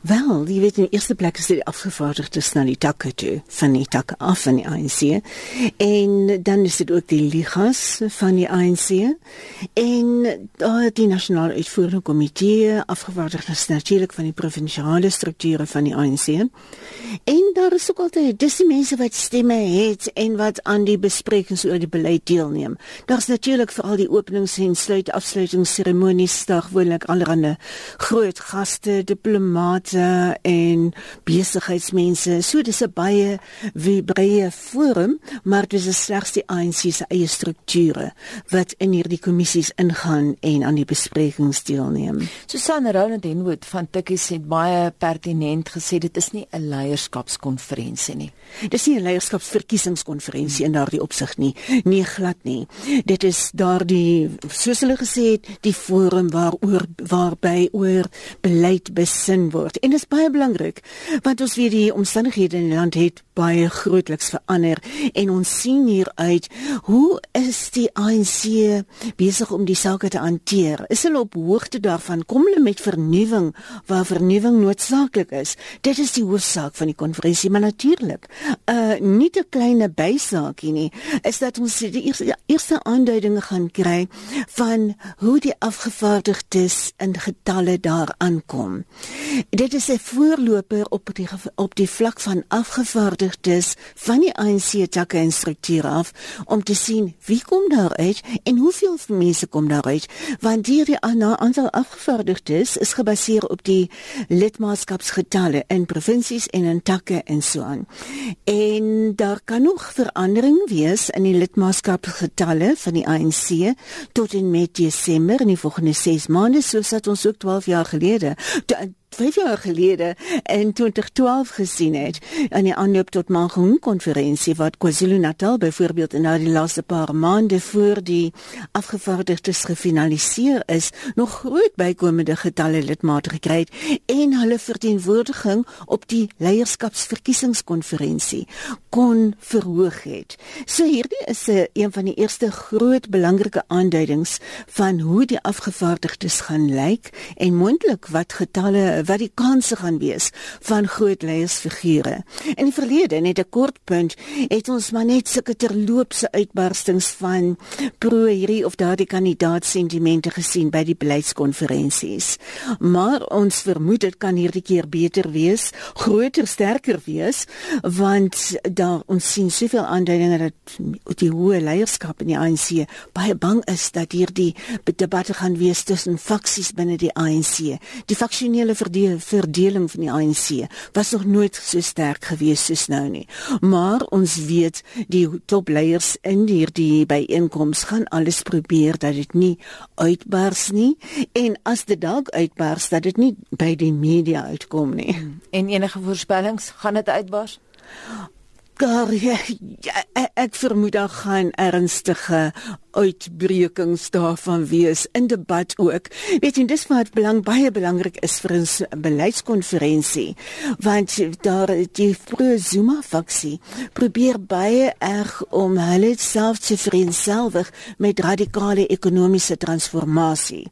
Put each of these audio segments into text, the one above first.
Wel, jy weet in die eerste plek is dit afgevaardigdes na die takke toe, van die takke af van die ANC. En dan is dit ook die ligas van die ANC en daar die nasionale uitvoerende komitee afgevaardigdes natuurlik van die provinsiale strukture van die ANC. En daar is ook altyd dis die mense wat stemme het en wat aan die besprekings oor die beleid deelneem. Daar's natuurlik vir al die openings en sluit afsluitingsseremonies dag gewoonlik allerlei groot gaste, diplomate mense en besigheidsmense. So dis 'n baie breë forum, maar dit is slegs die ANC se eie strukture wat in hierdie kommissies ingaan en aan die besprekings deelneem. Susan Roland Henwood van Tikkies het baie pertinent gesê dit is nie 'n leierskapskonferensie nie. Dis nie 'n leierskapsverkiesingskonferensie in daardie opsig nie. Nee, glad nie. Dit is daardie soos hulle gesê het, die forum waaroor waarby oor beleid besin word en dit is baie belangrik want ons weet die omstandighede in die land het baie grootliks verander en ons sien hier uit hoe is die ANC besig om die sake te hanteer? Is hulle op hoogte daarvan? Kom hulle met vernuwing waar vernuwing noodsaaklik is? Dit is die hoofsaak van die konferensie maar natuurlik uh nie 'n klein bysaakie nie. Is dat ons die eerste, die eerste aanduidinge gaan kry van hoe die afgevaardigdes in getalle daar aankom dit dit is 'n voorloper op die op die vlak van afgevaardigdes van die ANC takke en strukture af om te sien wie kom daar uit en hoeveel mense kom daar uit want hierdie aantal afgevaardigdes is gebaseer op die lidmaatskapsgetalle in provinsies en in takke en so aan. En daar kan nog verandering wees in die lidmaatskapsgetalle van die ANC tot en met Desember in die volgende 6 maande soos wat ons ook 12 jaar gelede 5 jaar gelede in 2012 gesien het aan die aanloop tot Mangaung konferensie wat KwaZulu-Natal byvoorbeeld in die laaste paar maande voor die afgevaardigdes gefinaliseer is nog groot bykomende getalle lidmate gekry het en hulle verteenwoordiging op die leierskapsverkiesingskonferensie kon verhoog het. So hierdie is 'n een van die eerste groot belangrike aanduidings van hoe die afgevaardigdes gaan lyk en moontlik wat getalle wat die kanse gaan wees van groot leiersfigure. In die verlede net 'n kort punt het ons maar net sulke terloopse uitbarstings van pro hierdie of daardie kandidaat sentimente gesien by die beleidskonferensies. Maar ons vermoed dit kan hierdie keer beter wees, groter, sterker wees want daar ons sien soveel aanduidinge dat die hoë leierskap in die ANC baie bang is dat hierdie debatte gaan wees tussen faksies binne die ANC. Die faksionele verdeel, verdeling van die ANC was nog nooit so sterk gewees soos nou nie. Maar ons weet die topleiers in hierdie byeenkoms gaan alles probeer dat dit nie uitbars nie en as dit dalk uitbars dat dit nie by die media uitkom nie. En enige voorspellings gaan dit uitbars? Gar ja, ja, ek vermoed daar gaan ernstige uitbrekings daarvan wees in debat ook. Weet jy, dis wat belang baie belangrik is vir 'n beleidskonferensie, want daar die vroeë Zuma faksie probeer baie erg om hulle self te vereenselwig met radikale ekonomiese transformasie.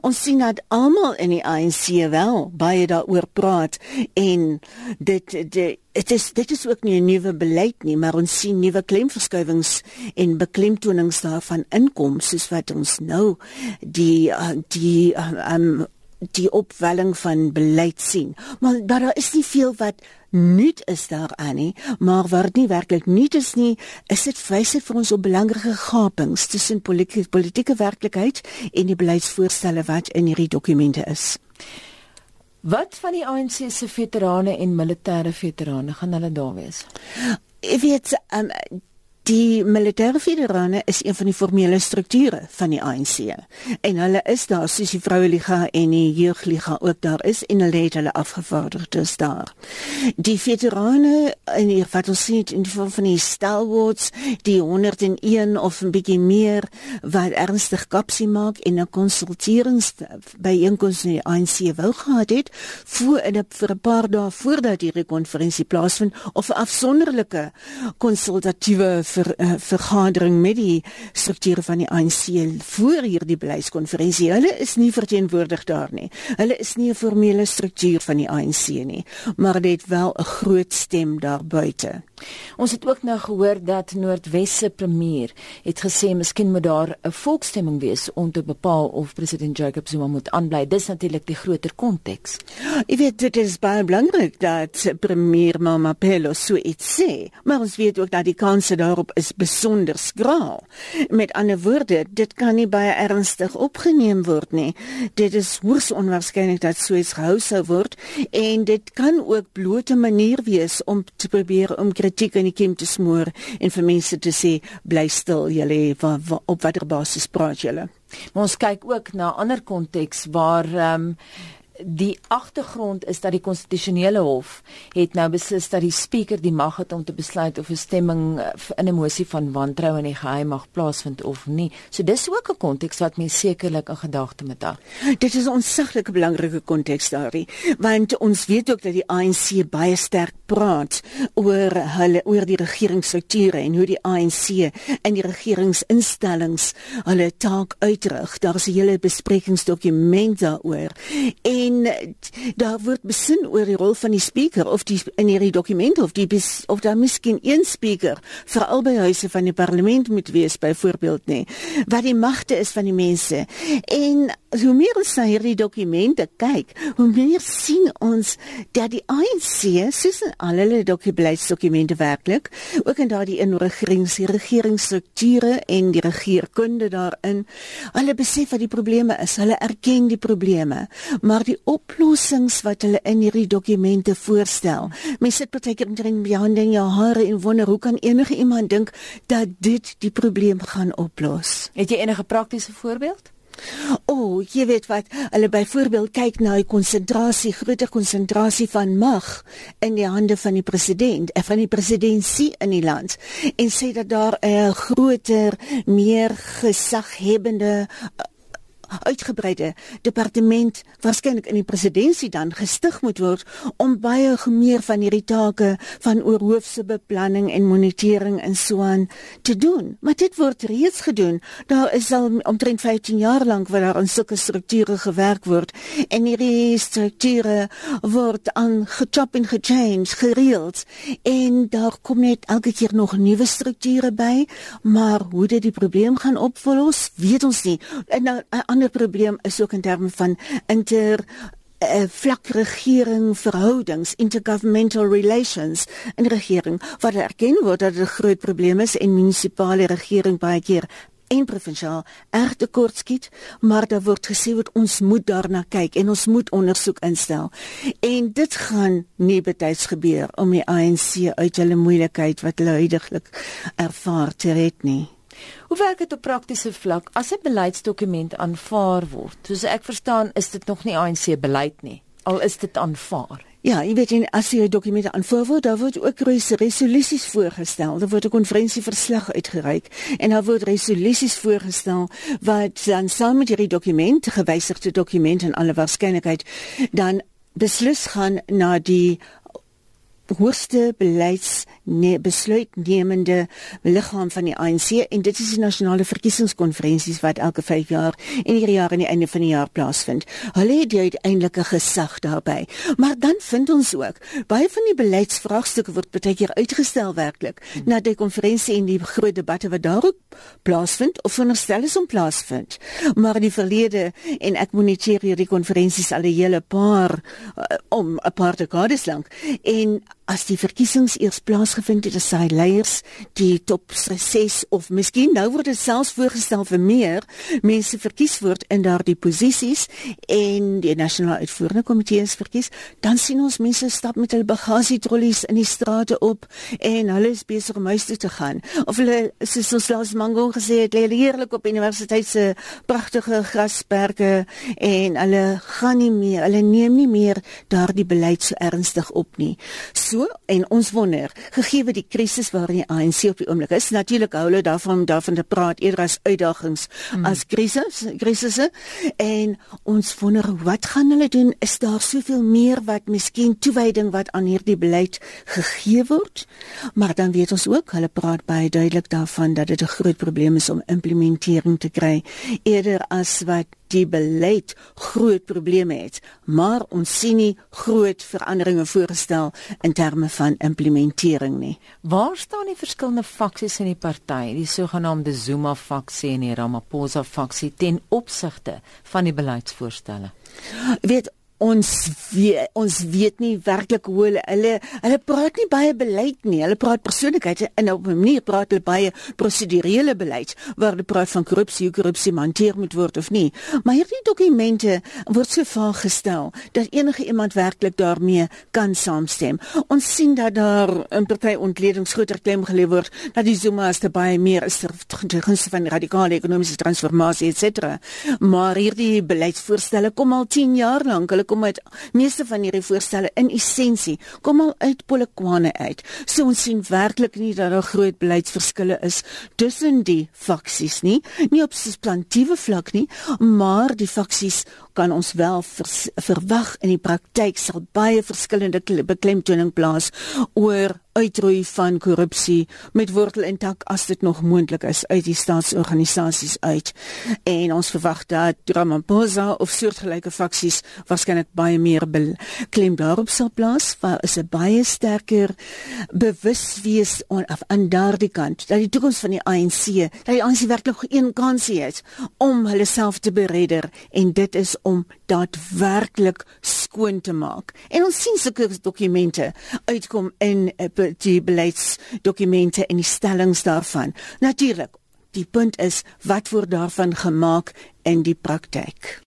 Ons sien dat almal in die ANC wel baie daaroor praat en dit dit Dit is dit is ook nie 'n nuwe beleid nie, maar ons sien nuwe klemverskuiwings en beklemtonings daarvan van inkomste soos wat ons nou die uh, die um die opwelling van beleid sien. Maar daar is nie veel wat nuut is daar aan nie, maar wat nie werklik nuut is nie, is dit wyse vir ons op belangrike gapings tussen politieke politieke werklikheid en die beleidsvoorstelle wat in hierdie dokumente is. Wat van die ANC se veterane en militêre veterane gaan hulle daar wees? Ek weet um, Die militêre federane is een van die formele strukture van die ANC. En hulle is daar soos die vroue liga en die jeugliga ook daar is en hulle het hulle afgevaardigdes daar. Die veterane in die wat ons sien in die vorm van die stalwarts, die 101 of 'n bietjie meer wat ernstig kapsie maak en 'n konsulterings by eenkoms in die ANC wou gehad het voor in 'n vir 'n paar dae voordat hierdie konferensie plaasvind of 'n afsonderlike konsultatiewe ver, uh, vergadering met die strukture van die ANC voor hierdie beleidskonferensie. Hulle is nie verteenwoordig daar nie. Hulle is nie 'n formele struktuur van die ANC nie, maar dit wel 'n groot stem daar buite. Ons het ook nou gehoor dat Noordwes se premier het gesê miskien moet daar 'n volksstemming wees om te bepaal of president Jacob Zuma moet aanbly. Dis natuurlik die groter konteks. Ek weet dit is baie belangrik dat premier Mamapelo so iets sê, maar ons weet ook dat die kanse daarop is besonder skraal. Met ander woorde, dit kan nie baie ernstig opgeneem word nie. Dit is hoogs onwaarskynlik dat so iets gehou sou word en dit kan ook bloot 'n manier wees om te probeer om kritiek in die kiem te smoor en vir mense te sê bly stil julle op watter basis praat julle? Maar ons kyk ook na ander konteks waar ehm um, die agtergrond is dat die konstitusionele hof het nou beslis dat die spreker die mag het om te besluit of 'n stemming eh, in 'n mosie van wantrou in die geheim mag plaasvind of nie. So dis ook 'n konteks wat mens sekerlik in gedagte moet hou. Dit is 'n ontseglike belangrike konteks daarin, want ons weet ook dat die ANC baie sterk praat oor hulle oor die regeringsstrukture en hoe die ANC en die regeringsinstellings hulle taak uitrig. Daar is 'n hele besprekingsdokument daaroor. En en daar word besin oor die rol van die spreker of die in hierdie dokument of die of daar miskien een spreker vir albei huise van die parlement moet wees byvoorbeeld nê wat die magte is van die mense. En hoe meer ons na hierdie dokumente kyk hoe meer sien ons dat die ANC soos in al hulle dokumente werklik ook in daardie inregerings regeringsstrukture en die regeringskunde daarin hulle besef wat die probleme is hulle erken die probleme maar die oplossings wat hulle in hierdie dokumente voorstel. Mense sit baie keer in die hande en jou hare en wonder hoe kan enige iemand dink dat dit die probleem gaan oplos? Het jy enige praktiese voorbeeld? O, oh, jy weet wat, hulle byvoorbeeld kyk na die konsentrasie, groter konsentrasie van mag in die hande van die president, en van die presidentsie in die land en sê dat daar 'n groter, meer gesaghebende uitgebreide departement waarskynlik in die presidentskap dan gestig moet word om baie meer van hierdie take van oorhoofse beplanning en monitering en so aan te doen. Maar dit word reeds gedoen. Daar is al omtrent 15 jaar lank wat daar aan sulke strukture gewerk word en hierdie strukture word aan gechop en gechange gereeld en daar kom net elke keer nog nuwe strukture by, maar hoe dit die probleem gaan oplos, weet ons nie. En nou ander probleem is ook in terme van inter uh, vlak regering verhoudings intergovernmental relations in regering wat erken word dat dit 'n groot probleem is en munisipale regering baie keer en provinsiaal erg tekort skiet, maar daar word gesê wat ons moet daarna kyk en ons moet ondersoek instel. En dit gaan nie betyds gebeur om die ANC uit hulle moeilikheid wat hulle huidigelik ervaar te red nie. Hoe werk dit op praktiese vlak as 'n beleidsdokument aanvaar word? Soos ek verstaan, is dit nog nie ANC beleid nie, al is dit aanvaar. Ja, jy weet en as jy dokumente aanvoer word, dan word ook resolusies voorgestel. Daar word 'n konferensieverslag uitgereik en daar word resolusies voorgestel wat dan saam met hierdie dokument, gewysigde dokument en alle waarskynlikheid dan beslis gaan na die hoogste beleids ne besluitnemende liggaam van die ANC en dit is die nasionale verkiesingskonferensies wat elke 5 jaar en hierdie jaar aan die einde van die jaar plaasvind. Hulle het die uiteindelike gesag daarbey. Maar dan vind ons ook baie van die beleidsvraagstukke word baie keer uitgestel werklik hmm. na die konferensie en die groot debatte wat daarop plaasvind of veronderstel is om plaasvind. Maar die verlede en ek moniteer hierdie konferensies al 'n hele paar uh, om 'n paar dekades lank en as die verkiesings eers plaasgevind het, sy leiers die top 6 of miskien nou word dit selfs voorgestel vir meer mense verkies word in daardie posisies en die nasionale uitvoerende komitee is verkies, dan sien ons mense stap met hulle bagasietrollies in die strate op en hulle is besig om huis toe te gaan. Of hulle soos ons laas mango gesê het, lê heerlik op universiteit se pragtige grasperke en hulle gaan nie meer, hulle neem nie meer daardie beleid so ernstig op nie. So So en ons wonder, gegee die krisis waarin die ANC op die oomblik is, natuurlik hou hulle daarvan om daarvan te praat eerder as uitdagings mm. as krisis, krisisse en ons wonder wat gaan hulle doen? Is daar soveel meer wat miskien toewyding wat aan hierdie beleid gegee word? Maar dan weet ons ook, hulle praat baie duidelik daarvan dat dit 'n groot probleem is om implementering te kry eerder as wat die beleid groot probleme het, maar ons sien nie groot veranderinge voorgestel in terme van implementering nie. Waar staan die verskillende faksies in die party, die sogenaamde Zuma faksie en die Ramaphosa faksie ten opsigte van die beleidsvoorstelle? Weet ons weet, ons weet nie werklik hoe hulle hulle hulle praat nie baie beleid nie. Hulle praat persoonlikhede en op 'n manier praat hulle baie prosedurele beleid waar hulle praat van korrupsie, hoe korrupsie hanteer moet word of nie. Maar hierdie dokumente word so vaag gestel dat enige iemand werklik daarmee kan saamstem. Ons sien dat daar 'n party ontledings groter klem gelê word dat die Zuma as te baie meer is ter gunste van radikale ekonomiese transformasie cetera. Maar hierdie beleidsvoorstelle kom al 10 jaar lank. Hulle kom uit meeste van hierdie voorstelle in essensie kom al uit Polokwane uit. So ons sien werklik nie dat daar groot beleidsverskille is tussen die faksies nie, nie op substantiëre vlak nie, maar die faksies kan ons wel verwag in die praktyk sal baie verskillende beklemtoning plaas oor uitroei van korrupsie met wortel intak as dit nog moontlik is uit die staatsorganisasies uit. En ons verwag dat Ramaphosa of soortgelyke faksies waarskynlik baie meer klem daarop sal plaas waar is 'n baie sterker bewuswees aan aan daardie kant dat die toekoms van die ANC dat die ANC werklik een kansie het om hulle self te beredder en dit is om daadwerklik skoon te maak en ons sien sulke dokumente uitkom in die beleidsdokumente en die stellings daarvan. Natuurlik, die punt is wat word daarvan gemaak in die praktyk?